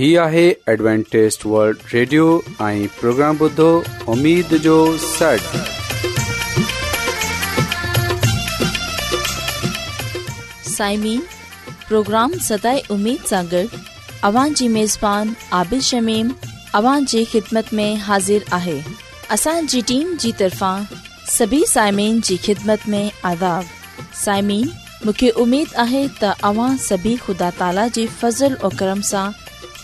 هي آهي Adventist world radio ۽ programme بدھو اميد جو سٽ سائمين پروگرام سداي اميد سانگر اوان جي ميزبان عابد شميم اوان جي خدمت ۾ حاضر آهي اسان جي ٽيم جي طرفان سڀي سائمين جي خدمت ۾ آداب سائمين مونکي اميد آهي ته اوان سڀي خدا تالا جي فضل ۽ کرم سان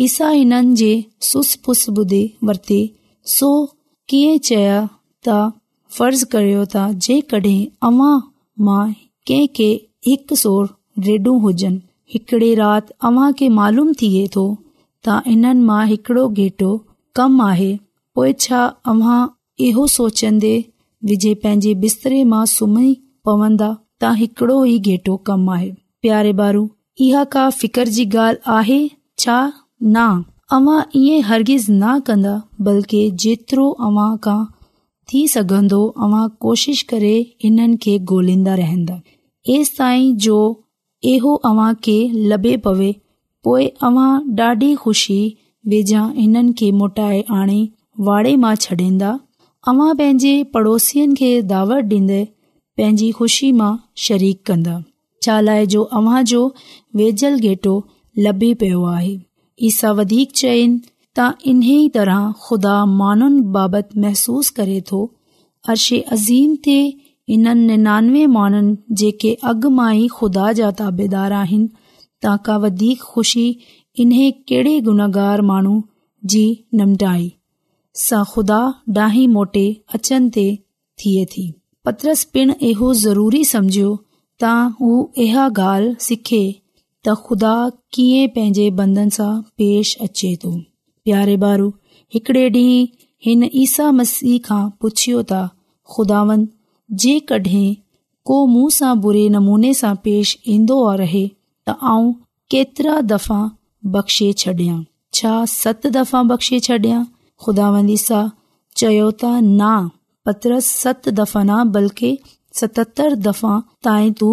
फर्ज़ करियो त हिनो घेटो कम आए पोएं छा अव्हां इहो सोचंदे विझे पंहिंजे बिस्तरे मां सुम्ही पवंदा त हिकड़ो ही गेटो कमु आए प्यारे बारू इहा का फितर जी ग न अव्हां ई हरगिज़ न कन्दा बल्कि जेतिरो अव्हां खां थी सघंदो अवां कोशिश करे हिननि खे गोल्हिंदा रहंदा ऐस ताईं लभे पवे पोए अव्हां डाढी खु़शी वेझा हिननि खे मोटाए आणे वाड़े मां छडि॒ंदा अवां पंहिंजे पड़ोसियुनि खे दावत डि॒न्दे पंहिंजी खु़शी मां शरीक कन्दा शालाइजो अव्हां जो वेझल घेटो लभी पियो आहे ई सां चइनि त इन्हीअ तरह खुदा माण्हुनि बाबति महसूस करे थो अर्शे अज़ीम ते इननि निनानवे माण्हुनि जेके अॻु मां ई खुदा जा ताबेदार आहिनि ता का वधीक खु़शी इन्हे कहिड़े गुनागार माण्हू जी निमटाई सां ख़ुदा डाही मोटे अचनि ते थिए थी पत्रस पिण इहो ज़रूरी सम्झियो त हू इहा ॻाल्हि सिखे त ख़ुदा कीअं पंहिंजे बंदन सां पेश अचे त प्यारे बारू हिकड़े ॾींह हिन ईसा मसीह खां पुछियो موسا को मुंहं सांमूने सां पेश इन्दो रहे त आउं केतिरा दफ़ा बख़्शे छडां छा सत दफ़ा बख़्शे छडां खुदा ईसा चयो त न पत्र सत दफ़ा न बल्कि सतरि दफ़ा ताईं तूं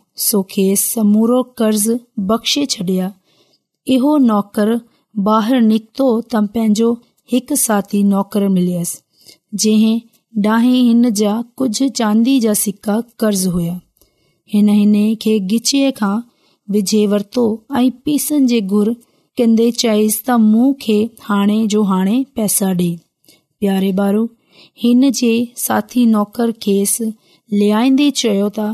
ਸੋ ਖੇਸ ਸਮੂਰੋ ਕਰਜ਼ ਬਖਸ਼ੇ ਛੜਿਆ ਇਹੋ ਨੌਕਰ ਬਾਹਰ ਨਿਕਤੋ ਤਮ ਪੈਂਜੋ ਇੱਕ ਸਾਥੀ ਨੌਕਰ ਮਿਲਿਆਸ ਜਿਹੇ ਡਾਹੇ ਹਿੰਨ ਜਾ ਕੁਝ ਚਾਂਦੀ ਜਾਂ ਸਿੱਕਾ ਕਰਜ਼ ਹੋਇਆ ਹਿਨ ਨੇ ਕਿ ਗਿਚੇ ਖਾਂ ਵਿਜੇ ਵਰਤੋ ਆਈ ਪੀਸਨ ਜੇ ਗੁਰ ਕਹਿੰਦੇ ਚਾਇਸ ਤਾ ਮੂੰਹ ਖੇ ਹਾਣੇ ਜੋ ਹਾਣੇ ਪੈਸਾ ਦੇ ਪਿਆਰੇ ਬਾਰੂ ਹਿੰਨ ਜੇ ਸਾਥੀ ਨੌਕਰ ਖੇਸ ਲਿਆਇਂਦੇ ਚਯੋਤਾ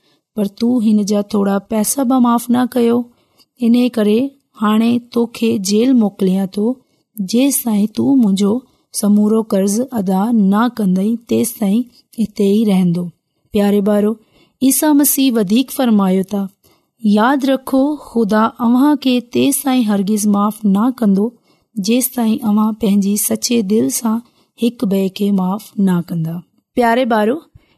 तूं हिन जा पैसा माफ़ न कयो इन करे ईसा मसीह वधीक फरमायो तव्हांगिज़ माफ़ न कंदो ताईं पंहिंजी दिल सां हिकु माफ़ न कंदा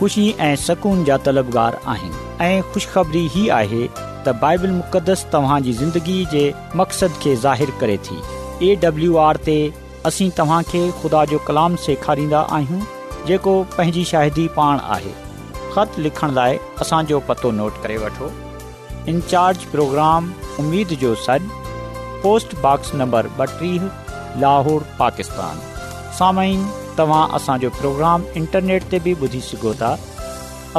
ख़ुशी ऐं सुकून जा तलबगार आहिनि ऐं ख़ुशख़बरी ही आहे त बाइबल मुक़दस तव्हांजी ज़िंदगी जे मक़सद खे ज़ाहिर करे थी ए डब्लू आर ते असीं तव्हांखे ख़ुदा जो कलाम सेखारींदा आहियूं जेको पंहिंजी शाहिदी पाण आहे ख़त लिखण लाइ असांजो पतो नोट करे वठो इनचार्ज प्रोग्राम उमेद जो सॾु पोस्ट बॉक्स नंबर ॿटीह लाहौर पाकिस्तान सामई तुम असो प्रोग्राम इंटरनेट ते भी बुझी सोता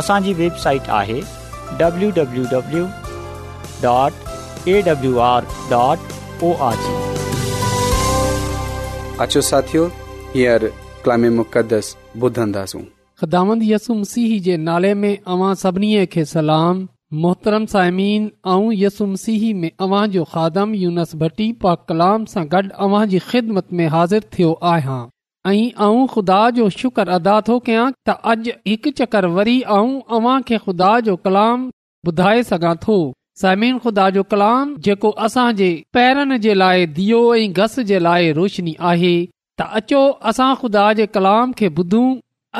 असबसाइट है W W W dot A W R dot जी खिदामंद यसु मसीह के नाले में अव सभी के सलाम मोहतरम सामिन और यसु मसीह में अवजो खादम यूनस भट्टी पा कलम से गड अवहज खिदमत में हाजिर थो आ ऐं खुदा जो शुक्र अदा थो कयां त अॼु हिकु चकर वरी ऐं अव्हां खे खुदा जो कलाम ॿुधाए सघां थो समिन ख़ुदा जो कलाम जेको असां जे पैरनि जे लाइ दीयो ऐं घस जे लाइ रोशनी आहे त अचो असां ख़ुदा जे कलाम खे ॿुधूं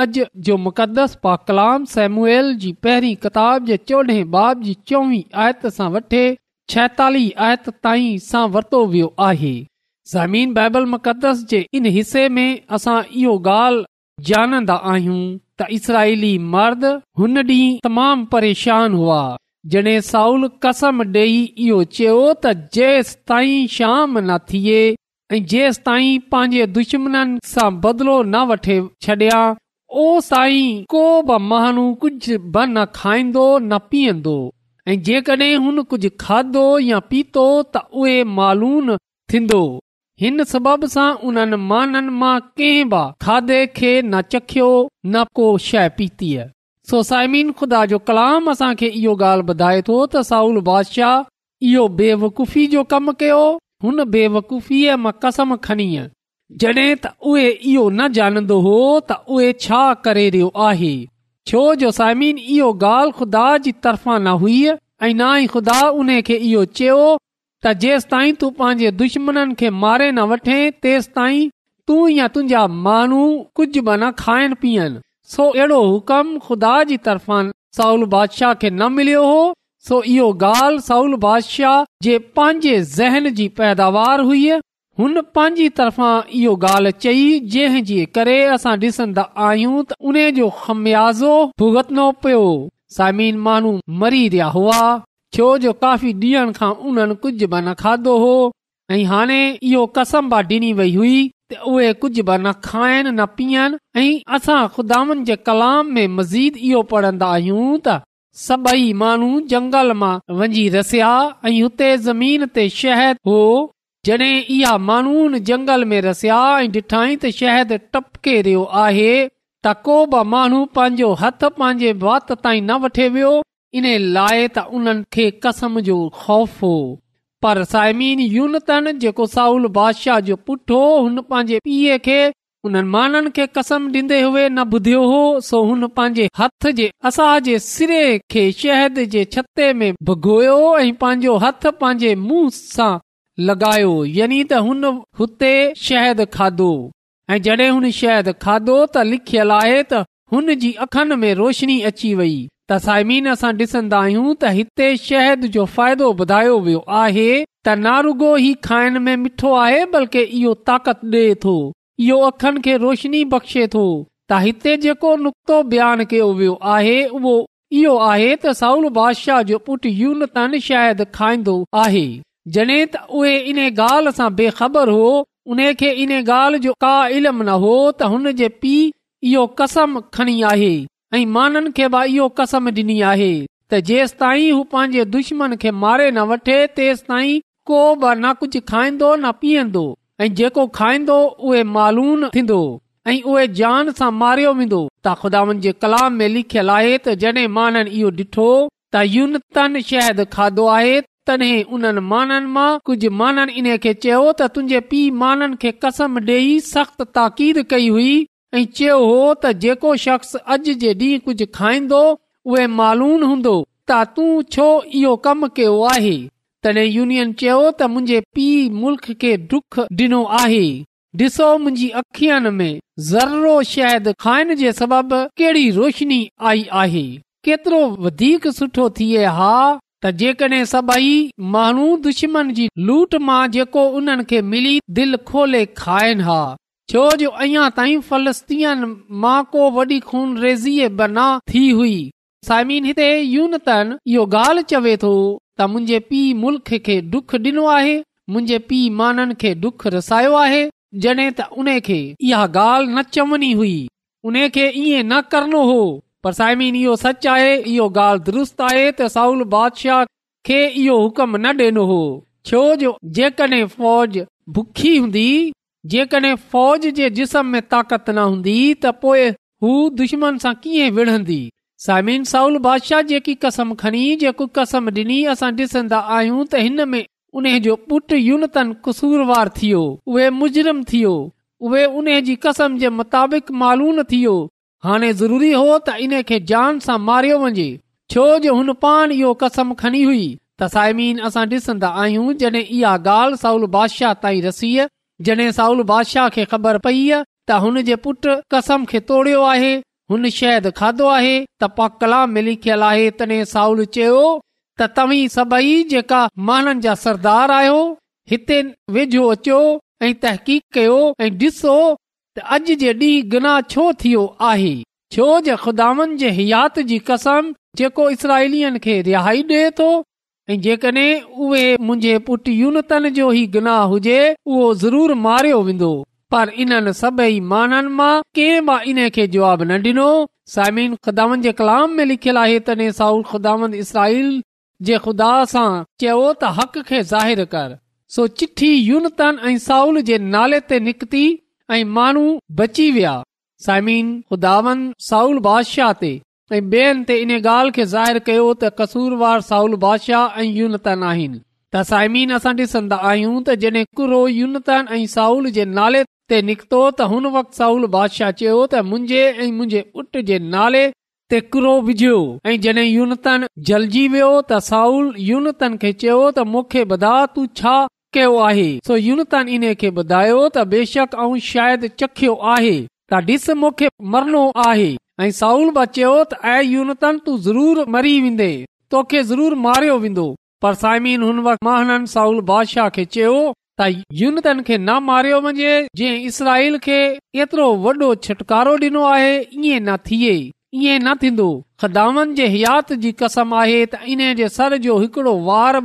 अॼु जो मुक़दस पा कलाम सेमुएल जी पहिरीं किताब जे चोॾहं बाब जी चोवीह आयत सां वठे छहतालीह आयत ताईं सां वरितो वियो आहे ज़मीन बाइबल मुक़दस जे इन हिसे में असां इहो ॻाल्हि ॼाणंदा आहियूं त इसराईली मर्द हुन डीं तमाम परेशान हुआ जॾहिं साउल कसम डे॒ इहो चयो त जेस ताई शाम न थिए ऐं जेंस ताईं पंहिंजे दुश्मन सां बदिलो न वठे छडि॒या ओस ताईं को बि महन कु न खाईंदो न पीअंदो ऐ जेकड॒हिं हुन कुझु खाधो या पीतो त उहे हिन सबब सां उन माननि मां कंहिं बि खाधे खे न चखियो न को शइ पीतीअ सोसाइमिन ख़ुदा जो कलाम असांखे इहो ॻाल्हि ॿुधाए थो त साउल बादशाह इहो बेवकूफ़ी जो कम कयो हुन बेवकूफ़ीअ मां कसम खणी जॾहिं त उहे इहो न जानंदो हो त उहे छा करे रहियो आहे छो जो साइमिन इहो ॻाल्हि ख़ुदा जी तरफ़ा न हुई ऐं ना ई ख़ुदा उन खे इहो चयो त जेस ताई त दुश्मन खे मारे न वठे तेस ताई त माणू कुझ बि न खाइन पीयन सो अहिड़ो खुदा जी तरफ़ा साउल बादशाह खे न मिलियो हो सो इहो ॻाल्हि साउल बादशाह जे पंहिंजे ज़हन जी पैदावार हुई हुन पंहिंजी तरफ़ा इहो गाल चई जंहिंजा डि॒सन्दा आयूं त उन्हीअ जो खमियाज़ो भुगतनो पियो सामिन मानू मरी रहिया हुआ छो जो काफ़ी ॾींहनि खां उन्हनि कुझ बि न खाधो हो ऐं हाणे इहो कसम्बा डि॒नी वेई हुई त उहे कुझ बि न खाइनि न पीअनि ऐं असां खुदा कलाम में मज़ीद इहो पढ़ंदा आहियूं त सभई माण्हू जंगल मां वञी रसिया ऐं हुते ज़मीन ते शहद हो जॾहिं इहा माण्हू जंगल में रसिया ऐं ॾिठाई त शहद टपके रहियो आहे त को बि माण्हू पंहिंजो हथ पंहिंजे वात ताईं न वठे वियो इन लाइ त उन्हनि खे कसम जो ख़ौफ़ हो पर साइमीन जेको साउल बादशाह जो पुट हो हुन पंहिंजे पीए खे कसम ॾींदे हुए न ॿुधियो हो सो हुन पंहिंजे हथ जे सिरे खे शहद जे छते में भगोयो ऐं पंहिंजो हथ पंहिंजे मुंहं सां लगायो यानी त हुन हुते शहद खाधो ऐं जडे॒ हुन शहद खाधो त लिखियल आहे त हुन जी अखनि में रोशनी अची वई तसाइमीन असां डि॒सन्दा आहियूं त हिते शहद जो फ़ाइदो वधायो वियो आहे त ना रुगो ई खाइण में मिठो आहे बल्कि इहो ताकत डि॒ए थो इहो अखनि खे रोशनी बख़्शे थो त हिते जेको नुक़्तो बयानु कयो वियो आहे उहो इहो आहे त साउल बादशाह जो पुटु यून तन खाईंदो आहे जड॒हिं त उहे इन ॻाल्हि सां बेख़बर हो उनखे इन ॻाल्हि जो का इल्म न हो त हुन जे पीउ इहो कसम खणी आहे ऐं मानन खे बि इहो कसम डि॒नी आहे त जेसिताईं हू पंहिंजे दुश्मन खे मारे न वठे तेसताई को बि न कुझु खाइंदो न पीअंदो ऐं जेको खाइंदो उहे मालूम थींदो ऐं उहे जान सां मारियो वेंदो त खुदा जे कलाम में लिखियल आहे त जॾहिं माननि इहो डि॒ठो त यून तन शायदि खाधो आहे तॾहिं उन्हनि माननि मां कुझु माननि इन खे चयो त तुंहिंजे पीउ माननि खे कसम डेई सख़्त ताक़ीद कई हुई ऐं चयो हो त जेको शख्स अॼ जे ॾींहुं कुझु खाइंदो उहे मालूम हूंदो त तूं छो इहो कम कयो आहे तॾहिं यूनियन चयो त मुंहिंजे पीउ मुल्क खे डुख डि॒नो आहे ॾिसो मुंहिंजी अखियुनि में ज़र्रो शायदि खाइण जे सबबि कहिड़ी रोशनी आई आहे केतिरो वधीक सुठो थिए हा त जेकॾहिं सभई माण्हू दुश्मन जी लूट मां जेको उन्हनि खे मिली दिलि खोले खाइनि हा छो जो अञा ताईं फलस्तीन मां को वॾी खून रेज़ी बना थी हुई साइमिन हिते यूनतन इहो ॻाल्हि चवे थो त मुंहिंजे पीउ मुल्क खे डुख डि॒नो आहे मुंहिंजे पीउ माननि खे डुख रसायो आहे जॾहिं त उन खे इहा ॻाल्हि न चवणी हुई उन खे ईअं न करणो हो पर साइमिन इहो सच आहे इहो ॻाल्हि दुरुस्त आहे त साउल बादशाह खे इहो हुकम न डि॒नो हो छो जो जेकॾहिं फ़ौज भुखी हूंदी जेकॾहिं फौज जे जिस्म में ताक़त न हूंदी त पोइ हू दुश्मन सां कीअं विढ़ंदी साइमिन साउल बादशाह जेकी कसम खणी जेको कसम डि॒नी असां ॾिसंदा आहियूं त हिन में उन जो यूनतन कसूरवार थियो उहे मुजरिम थियो उहे उन जी कसम जे मुताबिक़ मालूम थियो हाणे ज़रूरी हो त इन खे जान सां मारियो वञे छो जो हुन पाण इहो कसम खणी हुई त साइमीन असां ॾिसंदा आहियूं जॾहिं इहा ॻाल्हि साउल बादशाह ताईं रसीअ जॾहिं साउल बादशाह खे ख़बर पई त हुन जे पुट कसम खे तोड़ियो आहे हुन शाधो आहे त पा कलाम लिखियल आहे तॾहिं साउल चयो त तव्हीं सभई जेका महन जा सरदार आहियो हिते वेझो अचो ऐं तहक़ीक़ कयो ऐं डि॒सो त अॼ जे ॾींहुं गनाह छो थियो आहे छो जे खुदानि जे जी कसम जेको इसराइलियन खे रिहाई ॾे थो जेकॾहिं उहे मुंहिंजे पुट यूनतन जो ई गुनाह हुजे उहो ज़रूर मारियो वेंदो पर इन सभई माननि मां कंहिं मां इन खे जवाब न ॾिनो साइम ख़ुदान जे कलाम में लिखियल आहे तॾहिं साउल खुदावंद इसरा जे ख़ुदा सां चयो त हक़ खे ज़ाहिर कर सो चिठी यूनतन ऐं साउल जे नाले ते निकिती ऐं माण्हू बची विया सायमन खुदावन साउल बादशाह ते साउल बादशाह चयो त मुंहिंजे ऐं मुंहिंजे पुट जे नाले ते कुरो विझियो ऐं जॾहिं यूनतन जलजी वियो त साउल यूनतन खे चयो त मूंखे बुधा तूं छा कयो आहे सो यूनतन इन खे ॿुधायो त बेशक ऐं शायदि चखियो आहे त ॾिस मूंखे मरनो आहे ऐं साउल चयो तूं ज़रूर मारियो वेंदो खे चयो त यूनतन खे न मारियो वञे एतिरो वॾो छुटकारो ॾिनो आहे ईअं न थिए ईअं न थींदो खदामन जे हयात जी कसम आहे त इन जे सर जो हिकड़ो वार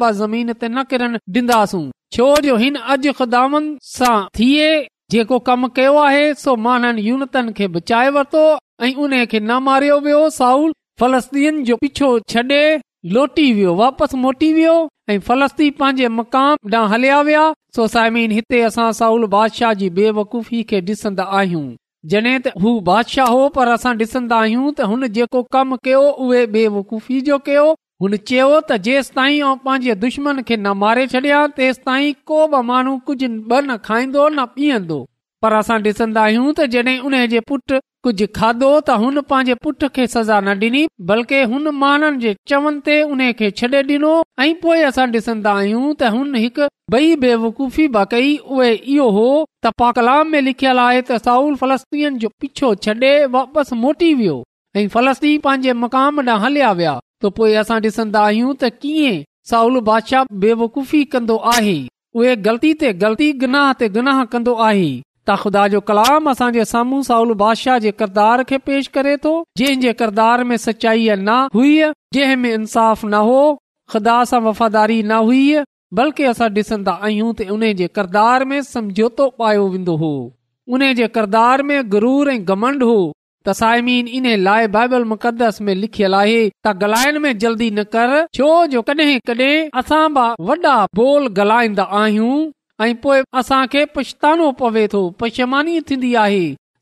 छो जो हिन अॼु खदान सां थिए जेको कम कयो आहे सो माननि यूनतन खे बचाए वरितो ऐं उन खे न मारियो वियो साउल फलस्तीन जो पीछो छॾे लोटी वियो वापसि मोटी वियो ऐं फलस्ती पंहिंजे मकाम हलिया विया सो साइमीन हिते असां साउल बादशाह जी बेवकूफ़ी खे ॾिसंदा आहियूं जॾहिं त हू बादशाह हो पर असां ॾिसंदा आहियूं त हुन जेको कमु कयो उहे बेवूफ़ी जो कयो हुन चयो त जेसिताईं आउं पंहिंजे दुश्मन खे न मारे छॾिया तेसि ताईं को बि माण्हू कुझु ब न खाईंदो न पीअंदो पर असां ॾिसन्दा आहियूं त जॾहिं उन जे पुट कुझु खाधो त हुन पांजे पुट खे सज़ा न डि॒नी बल्कि हुन माण्हुनि जे चवनि ते उन खे छॾे डि॒नो ऐं पोए असां ॾिसन्दा आहियूं त हुन हिकु बई बेवकूफ़ी बाक़ई उहे इहो हो त पाकलाम में लिखियल आहे त फलस्तीन जो पीछो छॾे वापसि मोटी वियो ऐं फलस्ती पंहिंजे मक़ाम ॾांहुं हलिया विया त पोइ असां ॾिसंदा आहियूं त कीअं साउल बादशाह बेवकूफ़ी कंदो आहे उहे ग़लती ते ग़लती गनाह ते गुनाह कंदो आहे त खुदा जो कलाम असांजे साम्हूं साउल बादशाह जे किरदार खे पेश करे थो जंहिंजे किरदार में सचाईअ न हुई जंहिं में इंसाफ़ न हो ख़ुदा सां वफ़ादारी न हुई बल्कि असां ॾिसंदा आहियूं त उन जे किरदार में समझोतो पायो वेंदो हो उन जे किरदार में गरूर ऐं घमंड हो सायमिन बाइबल मुक़स लिखियल आहे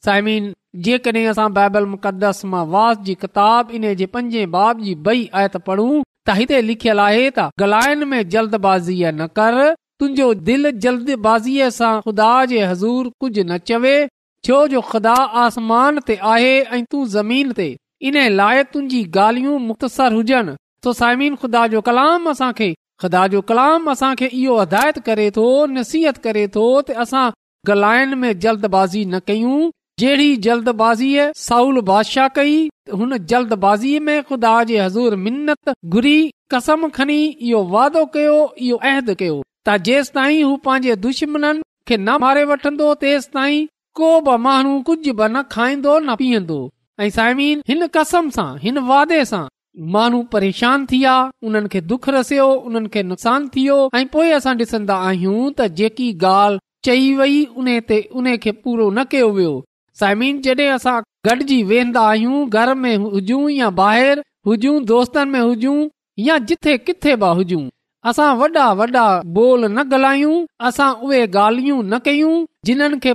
सायमिन जेके बाइबल मुक़दस मां वास जी किताब पंजे बाब जी बई आयत पढ़ूं त हिते लिखियल आहे तलाइन में जल्दबाज़ी न कर तुंहिंजो दिल जल्दबाज़ीअ सां ख़ुदा जे हज़ूर कुझु न चवे छो जो ख़ुदा आसमान ते आहे ऐं तूं ज़मीन ते इन लाइ तुंहिंजी ॻाल्हियूं मुख़्तसर हुजनि सो साइमीन ख़ुदा जो कलाम असांखे खुदा जो कलाम असांखे इहो हिदायत करे थो नसीहत करे थो त असां ॻाल्हाइण में जल्दबाज़ी न कयूं जहिड़ी जल्दबाज़ीअ साउल बादशाह कई हुन जल्दबाज़ीअ में ख़ुदा जे हज़ूर मिनत घुरी कसम खणी इहो वादो कयो इहो अहद कयो त जेसि ताईं हू पंहिंजे दुश्मन खे न मारे वठंदो तेसि ताईं કોબા مانو કુછ બના ખાઈ દો ના પીં દો અઈ સામીન હન કસમ સા હન વાદે સા مانુ પરેશાન થિયા ઉનન કે દુખ રસેયો ઉનન કે નુકસાન થિયો અઈ પોય આસા દિસંદા આહ્યું ત જેકી ગાલ ચઈ વઈ ઉને તે ઉને કે પૂરો ન કેવયો સામીન જડે આસા ગડજી વેંદા આહ્યું ઘર મે હુજોયા બહાર હુજો દોસ્તન મે હુજોયા જિતھے કિતھے બાહુજો असां वॾा वॾा बोल न ॻाल्हायूं असां उहे ॻाल्हियूं न कयूं जिन खे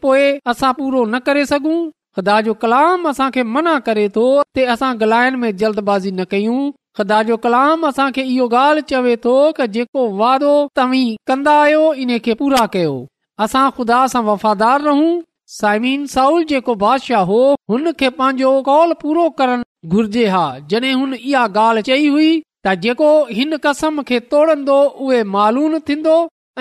असां पूरो न करे सघूं ख़ुदा जो कलाम असांखे मना करे थो ॻाल्हाइण में जल्दबाज़ी न कयूं इहो ॻाल्हि चवे तो कि जेको वादो तव्हीं कंदा आहियो इन खे पूरा कयो असां खुदा सां वफ़ादार रहूं साईमीन साउल जेको बादशाह हो हुन खे पंहिंजो कॉल पूरो हा जॾहिं हुन इहा ॻाल्हि चई हुई त जेको हिन कसम खे तोड़ंदो उ मालून थींदो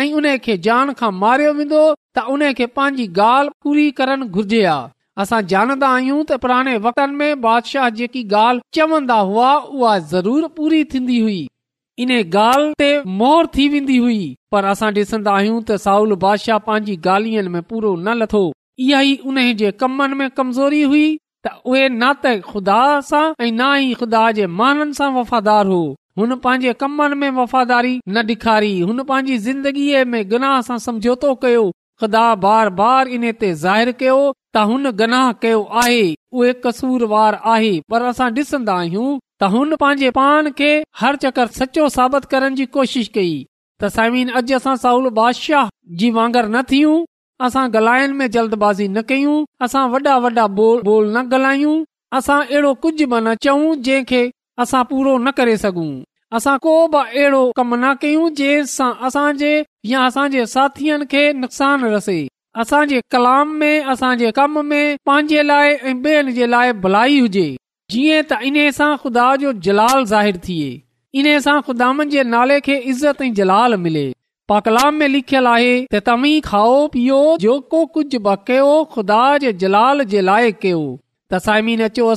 ऐं उने खे जान खां मारियो वेंदो त उन खे पांजी ॻाल्हि पूरी करण घुर्जे आ असां जानंदा आहियूं त पुराणे वक़्तनि में बादशाह जेकी ॻाल्हि चवन्दा हुआ उहा ज़रूर पूरी थींदी हुई इन ॻाल्हि ते मोहर थी वेंदी हुई पर असां डि॒सन्दा आहियूं त साउल बादशाह पांजी गालियनि में पूरो न लथो इहे ई उन जे कमनि में कमज़ोरी हुई त उहे ना त ख़ुदा सां ऐं ना ई ख़ुदा वफ़ादार हो हुन पंहिंजे कमनि में वफ़ादारी न डे॒खारी हुन पांजी ज़िंदगीअ में गनाह सां समझौतो कयो ख़ुदा बार बार इन ते ज़ाहिर कयो त हुन गनाह कयो आहे उहे कसूर आहे पर असां ॾिसंदा आहियूं त हुन पंहिंजे पान खे हर चकर सचो साबित करण जी कोशिश कई त साइमीन अॼु असां साउल बादशाह जी वांगर न थियूं असां गलायन में जल्दबाज़ी न कयूं असां वॾा वॾा बोल बोल न ॻाल्हायूं असां अहिड़ो कुझ बि न चऊं जंहिंखे असां पूरो न करे सघूं असां को बि अहिड़ो कम न कयूं जंहिं सां असांजे या असांजे साथीन खे नुक़सान रसे असां कलाम में असां कम में पंहिंजे लाइ ऐ ॿियनि जे लाइ भलाई हुजे जीअं त इन सा खुदा जो जलाल ज़ाहिरु थिए इन सा खुदानि जे नाले खे इज़त ऐं जलाल मिले पाकलाम में लिखियल आहे त तवी खाओ पीओ जेको कुझु बि कयो खुदा जे लाइ कयो त साइम अचो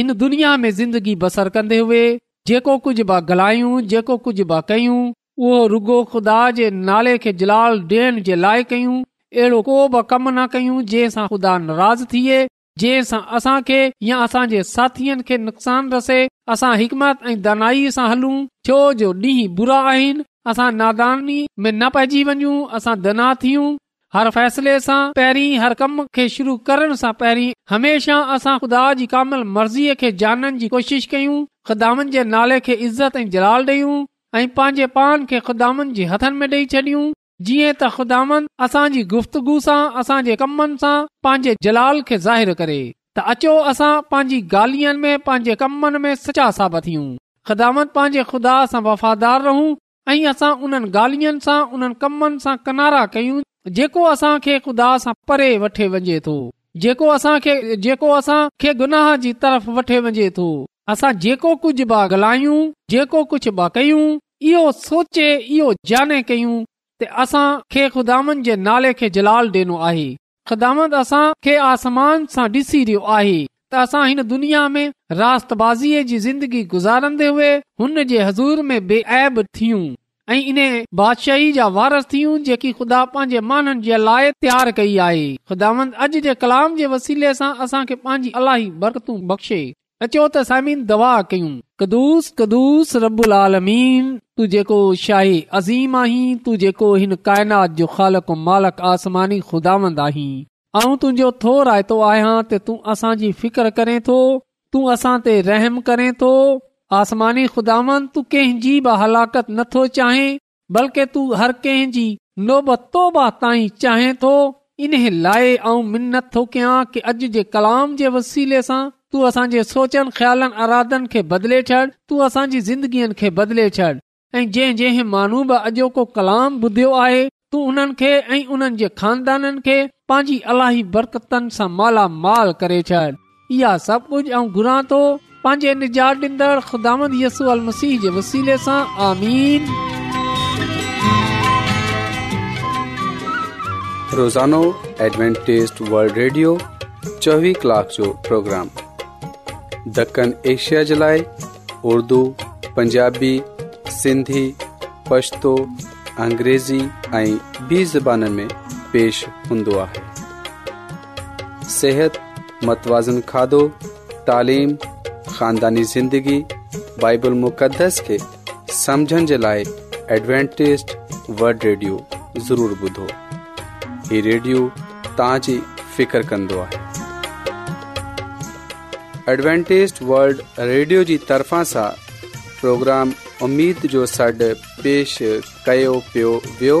हिन दुनिया में ज़िंदगी बसर कंदे हुए जेको कुझ बि गलायूं जेको कुझ बि कयूं उहो रुगो खुदा जे नाले खे जलाल डि॒यण जे लाइ कयूं अहिड़ो को बि कम न कयूं जंहिंसां खुदा नाराज़ थिए जंहिं सां असांखे या असांजे साथियुनि खे नुक़सान रसे असां हिकमत ऐं दनाई सां हलूं छो जो ॾींहं बुरा आहिनि असां नादानी में न पइजी वञूं असां दना थियूं हर फैसले सां पहिरीं हर कम खे शुरू करण सां पहिरीं हमेशा असां ख़ुदा जी कामल मर्ज़ीअ खे जाननि जी कोशिश कयूं ख़िदामन जे नाले खे इज़त ऐं जलाल ॾेयूं ऐं पंहिंजे पान खे खुदान जे हथनि में ॾेई छॾियूं जीअं त ख़ुदात असांजी गुफ़्तगु सां असां जे कमनि सां पांजे जलाल खे ज़ाहिरु करे त अचो असां पंहिंजी गालियनि में पंहिंजे कमनि में सचा साबित थियूं ख़िदामत पांजे खुदा सां वफ़ादार रहूं ऐं असां उननि गालियन सां उन्हनि कमनि सां किनारा कयूं जेको असां खे खुदा सां परे वठे वञे थो जेको असांखे जेको असां खे गुनाह जी तरफ़ वठे वञे थो असां जेको कुझ बि गलायूं जेको कुझ बि कयूं इहो सोचे इहो जाने कयूं त असां खे खुदान जे नाले खे जलाल डि॒नो आहे ख़ुदान असां खे आसमान सां डि॒सी रहियो आहे बेआब थियूं ऐं इन बादशाही वारी ख़ुदा कई आहे कलाम जे वसीले सां असांखे अलाई बरतूं बख़्शे अचो त सामीन दवा कयूं कदुस कदुस रबुल आलमीन तू जेको शाही अज़ीम आहीं तू जेको हिन काइनात जो खालक मालक आसमानी खुदांद आहीं ऐं तुंहिंजो थो रायतो आहियां त तूं असांजी फिकर करें थो तूं असां ते रहम करें थो आसमानी खुदा कंहिंजी बि हलाकत नथो चाहें बल्कि तूं हर कंहिंजी नोबतोब चाहें थो इन लाइ आऊं मिनत थो कयां कि अॼु जे कलाम जे वसीले सां तू असांजे सोचनि ख्यालनि अरादन खे बदिले छॾ तूं असांजी ज़िंदगीअ खे बदिले छॾ ऐं जंहिं जंहिं माण्हू बि अॼो को कलाम ॿुधियो आहे तू हुननि खे ऐं उन्हनि जे खानदाननि खे पंहिंजी अलाही बरकतनि सां मालामाल करे छॾ इहा सभु कुझु ऐं घुरां थो पंहिंजे निजात ॾींदड़ ख़ुदांद यसू अल मसीह जे वसीले सां आमीन रोज़ानो एडवेंटेस्ट वर्ल्ड रेडियो चोवीह कलाक जो प्रोग्राम दखन एशिया जे लाइ पंजाबी सिंधी पछतो अंग्रेज़ी ऐं ॿी ज़बान में पेश हूंदो आहे सिहत मतवाज़न खाधो तालीम ख़ानदानी ज़िंदगी बाइबल मुक़दस खे समुझण जे लाइ एडवेंटेज़ वल्ड रेडियो ज़रूरु ॿुधो हीउ रेडियो तव्हांजी फ़िकिर कंदो आहे एडवेंटेज़ वल्ड रेडियो जी तरफ़ां सां प्रोग्राम उमीद जो सॾु पेश कयो पियो वियो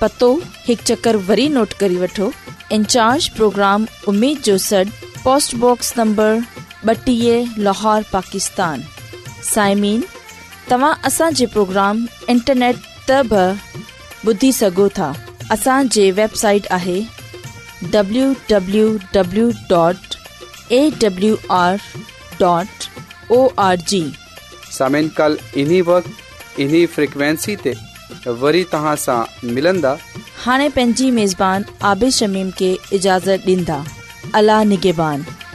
पतो एक चक्कर वरी नोट करी वो इंचार्ज प्रोग्राम उम्मीद जो सड पोस्टबॉक्स नंबर बटी लाहौर पाकिस्तान साइमीन तव्हां असांजे प्रोग्राम इंटरनेट तब बि ॿुधी सघो था असांजी वेबसाइट आहे सामिन कल इन्ही वक्त इन्ही फ्रिक्वेंसी ते वरी ملندا हाणे पंहिंजी मेज़बान आबि شمیم खे اجازت ॾींदा अलाह निगेबान